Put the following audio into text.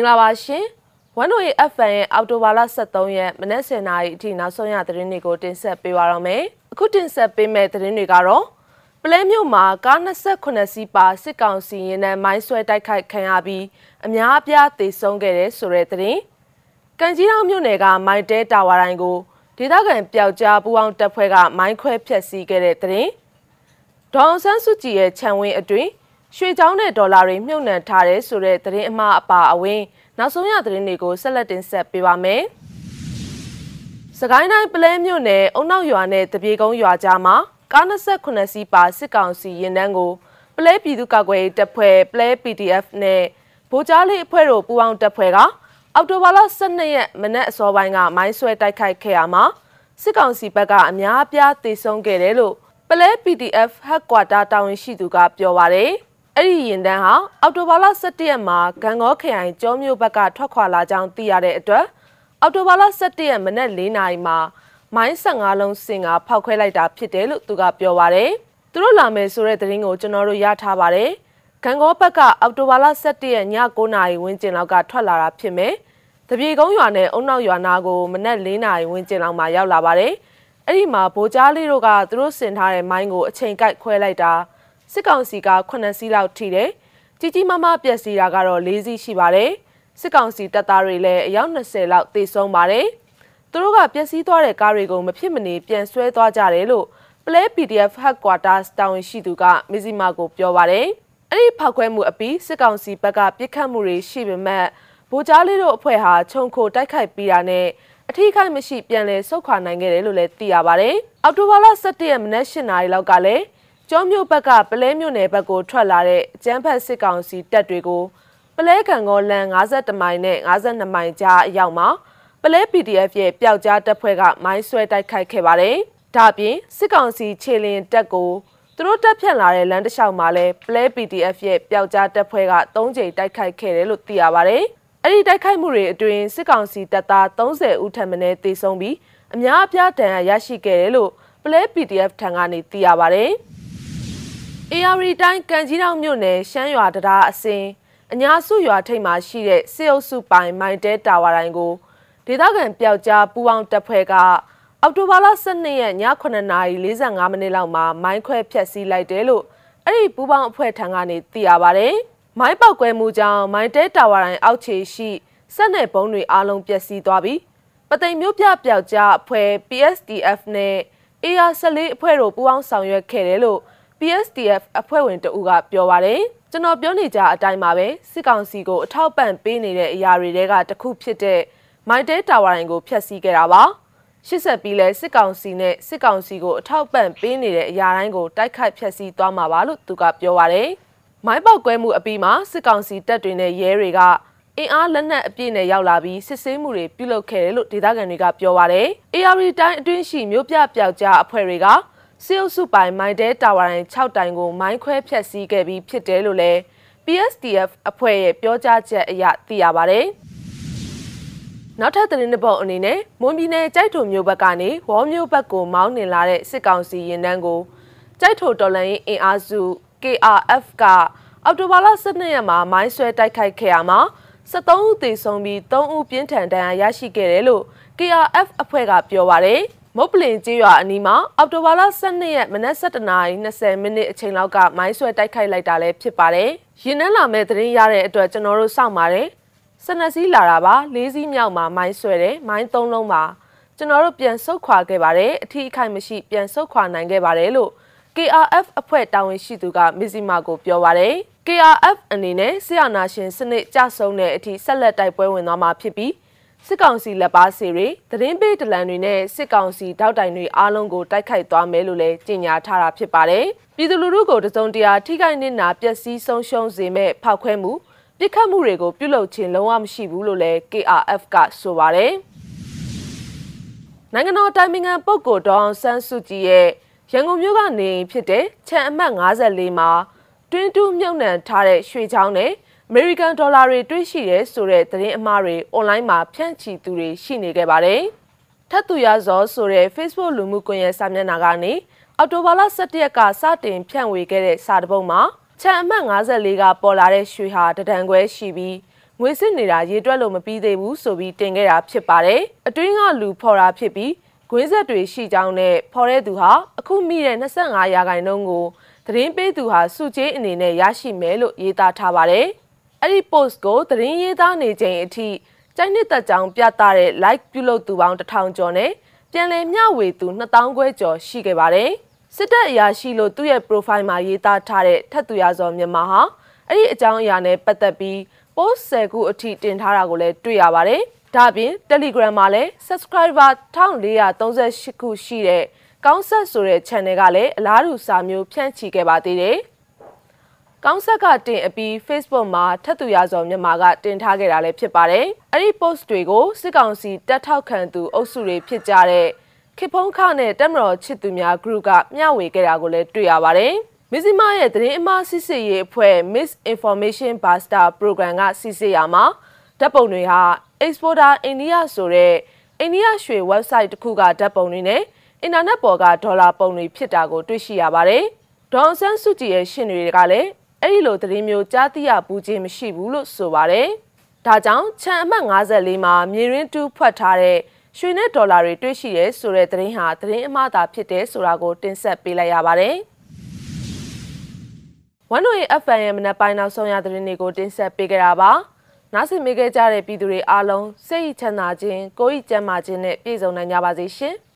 င်္ဂလာပါရှင်ဝန်တို့ရဲ့ FN ရဲ့အော်တိုဘာလ23ရက်မနက်10:00နာရီအထိနောက်ဆုံးရသတင်းတွေကိုတင်ဆက်ပေးပါရမယ်အခုတင်ဆက်ပေးမယ့်သတင်းတွေကတော့ပလဲမြို့မှာကား28စီးပါစစ်ကောင်စီရင်နှံမိုင်းဆွဲတိုက်ခိုက်ခံရပြီးအများအပြားသေဆုံးခဲ့တဲ့ဆိုတဲ့သတင်းကံကြီးတောင်မြို့နယ်ကမိုင်တဲတာဝါတိုင်းကိုဒေသခံပျောက်ကြားပူအောင်တပ်ဖွဲ့ကမိုင်းခွဲဖျက်ဆီးခဲ့တဲ့သတင်းဒေါအောင်ဆန်းစုကြည်ရဲ့ခြံဝင်းအတွင်း ရွှေချောင်းနဲ့ဒေါ်လာတွေမြုပ်နှံထားတဲ့ဆိုတဲ့သတင်းအမှားအပါအဝင်နောက်ဆုံးရသတင်းတွေကိုဆက်လက်တင်ဆက်ပေးပါမယ်။စကိုင်းတိုင်းပလဲမြို့နယ်အုံနောက်ရွာနဲ့တပြေကုန်းရွာကြားမှာကား28စီးပါစစ်ကောင်စီရင်တန်းကိုပလဲပြည်သူ့ကာကွယ်ရေးတပ်ဖွဲ့ပလဲ PDF နဲ့ဗိုလ်ကြားလေးအဖွဲ့တို့ပူးပေါင်းတပ်ဖွဲ့ကအောက်တိုဘာလ12ရက်မနက်အစောပိုင်းကမိုင်းဆွဲတိုက်ခိုက်ခဲ့ရမှာစစ်ကောင်စီဘက်ကအများအပြားတေဆုံးခဲ့တယ်လို့ပလဲ PDF Headquarter တာဝန်ရှိသူကပြောပါတယ်။ အဲ့ဒီရင်တန်းဟာအော်တိုဘာလ17ရက်မှာဂံကောခရိုင်ကျောမြို့ဘက်ကထွက်ခွာလာကြောင်းသိရတဲ့အတွက်အော်တိုဘာလ17ရက်မနက်4နာရီမှာမိုင်း15လုံးစင်ကဖောက်ခွဲလိုက်တာဖြစ်တယ်လို့သူကပြောပါတယ်။သူတို့လာမယ်ဆိုတဲ့သတင်းကိုကျွန်တော်တို့ရထားပါတယ်။ဂံကောဘက်ကအော်တိုဘာလ17ရက်ည9နာရီဝန်းကျင်လောက်ကထွက်လာတာဖြစ်မယ်။တပြေကုန်းရွာနဲ့အုံနောက်ရွာနာကိုမနက်4နာရီဝန်းကျင်လောက်မှာရောက်လာပါတယ်။အဲ့ဒီမှာဗိုလ်ကြားလေးတို့ကသူတို့ဆင်ထားတဲ့မိုင်းကိုအချိန်ကိုက်ခွဲလိုက်တာ။ စစ်ကောင်စီက9စီးလောက်ထိတယ်ကြီးကြီးမားမားပျက်စီးတာကတော့၄စီးရှိပါတယ်စစ်ကောင်စီတပ်သားတွေလည်းအယောက်20လောက်သေဆုံးပါတယ်သူတို့ကပျက်စီးသွားတဲ့ကားတွေကိုမဖြစ်မနေပြန်ဆွဲသွားကြတယ်လို့ Play PDF Headquarters တာဝန်ရှိသူကမဇီမာကိုပြောပါတယ်အဲ့ဒီဖောက်ခွဲမှုအပြီးစစ်ကောင်စီဘက်ကပြစ်ခတ်မှုတွေရှိပေမဲ့ဗိုလ်ကြားလေးတို့အဖွဲ့ဟာခြုံခိုတိုက်ခိုက်ပြီးတာနဲ့အထီးခိုက်မရှိပြန်လဲဆုတ်ခွာနိုင်ခဲ့တယ်လို့လည်းသိရပါတယ်။အောက်တိုဘာလ17ရက်မနက်၈နာရီလောက်ကလည်း ကျောမြို့ဘက်ကပလဲမြို့နယ်ဘက်ကိုထွက်လာတဲ့ကျန်းဖက်စစ်ကောင်စီတပ်တွေကိုပလဲကံကောလန်52မိုင်နဲ့52မိုင်ကြားအရောက်မှာပလဲ PDF ရဲ့ပျောက်ကြားတပ်ဖွဲ့ကမိုင်းဆွဲတိုက်ခိုက်ခဲ့ပါတယ်။ဒါပြင်စစ်ကောင်စီခြေလင်တပ်ကိုသူတို့တပ်ဖြန့်လာတဲ့လမ်းတစ်လျှောက်မှာလဲပလဲ PDF ရဲ့ပျောက်ကြားတပ်ဖွဲ့က၃ကြိမ်တိုက်ခိုက်ခဲ့တယ်လို့သိရပါတယ်။အဲ့ဒီတိုက်ခိုက်မှုတွေအတွင်းစစ်ကောင်စီတပ်သား30ဦးထပ်မံတေဆုံးပြီးအများအပြားဒဏ်ရာရရှိခဲ့တယ်လို့ပလဲ PDF ထံကနေသိရပါတယ်။ AR တိုင်းကံကြီးတောင်မြို့နယ်ရှမ်းရွာတရားအစင်အညာစုရွာထိပ်မှာရှိတဲ့စေအုပ်စုပိုင်မိုင်တဲတာဝါတိုင်းကိုဒေသခံပျောက်ကြားပူပေါင်းတပ်ဖွဲ့ကအောက်တိုဘာလ12ရက်ည9:45မိနစ်လောက်မှာမိုင်းခွဲဖျက်ဆီးလိုက်တယ်လို့အဲ့ဒီပူပေါင်းအဖွဲ့ထံကနေသိရပါဗျ။မိုင်းပေါက်ကွဲမှုကြောင့်မိုင်တဲတာဝါတိုင်းအောက်ခြေရှိစက်နယ်ပုံးတွေအလုံးပျက်စီးသွားပြီးပသိမ်မျိုးပြပျောက်ကြားအဖွဲ့ PSDF နဲ့ AR14 အဖွဲ့တို့ပူးပေါင်းဆောင်ရွက်ခဲ့တယ်လို့ PSDF အဖွဲ့ဝင်တဦးကပြောပါတယ်ကျွန်တော်ပြောနေကြအတိုင်းပါပဲစစ်ကောင်စီကိုအထောက်ပံ့ပေးနေတဲ့အရာတွေတဲကတစ်ခုဖြစ်တဲ့မိုက်တဲတာဝါရင်ကိုဖျက်ဆီးခဲ့တာပါရှစ်ဆက်ပြီးလဲစစ်ကောင်စီနဲ့စစ်ကောင်စီကိုအထောက်ပံ့ပေးနေတဲ့အရာတိုင်းကိုတိုက်ခိုက်ဖျက်ဆီးသွားမှာပါလို့သူကပြောပါတယ်မိုင်းပေါက်ကွဲမှုအပြီးမှာစစ်ကောင်စီတပ်တွေနဲ့ရဲတွေကအင်အားလက်နက်အပြည့်နဲ့ရောက်လာပြီးစစ်ဆေးမှုတွေပြုလုပ်ခဲ့တယ်လို့ဒေသခံတွေကပြောပါတယ်။ AR တိုင်းအတွင်းရှိမြို့ပြပျောက်ကြားအဖွဲ့တွေက စီအုပ်စုပိုင်မိုင်တဲတာဝါတိုင်း6တိုင်ကိုမိုင်းခွဲဖျက်ဆီးခဲ့ပြီးဖြစ်တယ်လို့လည်း PSDF အဖွဲ့ရဲ့ပြောကြားချက်အရသိရပါဗျ။နောက်ထပ်သတင်းတစ်ပုဒ်အနေနဲ့မွန်ပြည်နယ်ကြိုက်ထုံမြို့ဘက်ကနေဝေါ်မြို့ဘက်ကိုမောင်းနှင်လာတဲ့စစ်ကောင်စီရင်တန်းကိုကြိုက်ထုံတော်လှန်ရေးအင်အားစု KRF ကအောက်တိုဘာလ12ရက်မှာမိုင်းဆွဲတိုက်ခိုက်ခဲ့ရမှာ73ဦးသေဆုံးပြီး3ဦးပြင်းထန်ဒဏ်ရာရရှိခဲ့တယ်လို့ KRF အဖွဲ့ကပြောပါရယ်။ မုတ်ပလင်ကျေးရွာအနီးမှာအောက်တိုဘာလ12ရက်မနက်7:20မိနစ်အချိန်လောက်ကမိုင်းဆွဲတိုက်ခိုက်လိုက်တာလည်းဖြစ်ပါတယ်။ရင်နှန်းလာမဲ့သတင်းရတဲ့အတွက်ကျွန်တော်တို့စောင့်ပါတယ်။စနက်စီးလာတာပါ၄စီးမြောက်မှာမိုင်းဆွဲတယ်မိုင်း၃လုံးပါကျွန်တော်တို့ပြန်ဆုတ်ခွာခဲ့ပါတယ်အထီးအခိုက်မရှိပြန်ဆုတ်ခွာနိုင်ခဲ့ပါတယ်လို့ KRF အဖွဲ့တာဝန်ရှိသူကမစ္စည်းမာကိုပြောပါတယ် KRF အနေနဲ့ဆရာနာရှင်စနစ်ကြဆုံတဲ့အထိဆက်လက်တိုက်ပွဲဝင်သွားမှာဖြစ်ပြီး စစ်ကောင်စီလက်ပါစီတွေသတင်းပေးဒလန်တွေနဲ့စစ်ကောင်စီတောက်တိုင်တွေအားလုံးကိုတိုက်ခိုက်သွားမယ်လို့လည်းကြေညာထားတာဖြစ်ပါတယ်။ပြည်သူလူထုကိုတစုံတရာထိခိုက်နစ်နာပျက်စီးဆုံးရှုံးစေမဲ့ဖောက်ခွဲမှုပြစ်ခတ်မှုတွေကိုပြုလုပ်ခြင်းလုံးဝမရှိဘူးလို့လည်း KRF ကဆိုပါတယ်။နိုင်ငံတော်တိုင်ပင်ခံပုဂ္ဂိုလ်ဒေါအောင်ဆန်းစုကြည်ရဲ့ရန်ကုန်မြို့ကနေဖြစ်တဲ့ခြံအမှတ်54မှာတွင်းတူးမြုပ်နှံထားတဲ့ရွှေချောင်းနဲ့ အမေရိကန်ဒေါ်လာတွေတွေ့ရှိတယ်ဆိုတဲ့သတင်းအမှားတွေအွန်လိုင်းမှာဖြန့်ချီသူတွေရှိနေခဲ့ပါတယ်။ထပ်သူရဇောဆိုတဲ့ Facebook လူမှုကွန်ရက်စာမျက်နှာကနေအော်တိုဘာလ17ရက်ကစတင်ဖြန့်ဝေခဲ့တဲ့စာတပုတ်မှာချန်အမှတ်54ကပေါ်လာတဲ့ရွှေဟာတဒံခွဲရှိပြီးမငွေစစ်နေတာရေတွက်လို့မပြီးသေးဘူးဆိုပြီးတင်ခဲ့တာဖြစ်ပါတယ်။အတွင်းကလူဖော်တာဖြစ်ပြီးဂွင်းဆက်တွေရှိကြောင်းနဲ့ဖော်တဲ့သူဟာအခုမိတဲ့25ရာခိုင်နှုန်းကိုသတင်းပေးသူဟာစုချေးအနေနဲ့ရရှိမယ်လို့ရေးသားထားပါတယ်။ အဲ့ဒီ post ကိုသတင်းရေးသားနေချိန်အထိကျိုင်းနှစ်သက်ကြောင်ပြသတဲ့ like ပြုလုပ်သူပေါင်း1000ကျော်နဲ့ပြန်လည်မျှဝေသူ2000ခွဲကျော်ရှိခဲ့ပါတယ်။စစ်တပ်အရာရှိလို့သူ့ရဲ့ profile မှာရေးသားထားတဲ့ထက်သူရဇော်မြန်မာဟာအဲ့ဒီအကြောင်းအရာနဲ့ပတ်သက်ပြီး post 10ခုအထိတင်ထားတာကိုလည်းတွေ့ရပါတယ်။ဒါပြင် Telegram မှာလည်း subscriber 1438ခုရှိတဲ့ကောင်းဆက်ဆိုတဲ့ channel ကလည်းအလားတူစာမျိုးဖြန့်ချီခဲ့ပါသေးတယ်။ ကောင်းဆက်ကတင်အပြီး Facebook မှာထက်သူရဇော်မြန်မာကတင်ထားခဲ့တာလည်းဖြစ်ပါတယ်။အဲ့ဒီ post တွေကိုစစ်ကောင်စီတက်ထောက်ခံသူအုပ်စုတွေဖြစ်ကြတဲ့ခေဖုံးခနဲ့တက်မတော်ချစ်သူများ group ကမျှဝေခဲ့တာကိုလည်းတွေ့ရပါတယ်။မစ္စည်းမရဲ့သတင်းအမှားစစ်စစ်ရေးအဖွဲ့ Misinformation Buster Program ကစစ်စစ်ရမှာဓာတ်ပုံတွေဟာ Exporter India ဆိုတဲ့အိန္ဒိယရွှေ website တစ်ခုကဓာတ်ပုံတွေနဲ့အင်တာနက်ပေါ်ကဒေါ်လာပုံတွေဖြစ်တာကိုတွေ့ရှိရပါတယ်။ဒေါန်ဆန်းစုကြည်ရဲ့ရှင်တွေကလည်း အဲ့ဒီလိုသတင်းမျိုးကြားသိရဘူးခြင်းမရှိဘူးလို့ဆိုပါတယ်။ဒါကြောင့်ခြံအမှတ်54မှာမြေရင်းတူးဖွက်ထားတဲ့ရွှေနဲ့ဒေါ်လာတွေတွေ့ရှိရဲဆိုတဲ့သတင်းဟာသတင်းအမှားသာဖြစ်တယ်ဆိုတာကိုတင်ဆက်ပေးလိုက်ရပါတယ်။ဝန်တို့ရဲ့ FM ရဲ့မနက်ပိုင်းနောက်ဆုံးရသတင်းတွေကိုတင်ဆက်ပေးကြတာပါ။နားဆင်မိခဲ့ကြတဲ့ပြည်သူတွေအားလုံးစိတ်ချမ်းသာခြင်းကိုယ်ဤကျန်းမာခြင်းနဲ့ပြည့်စုံနိုင်ကြပါစေရှင်။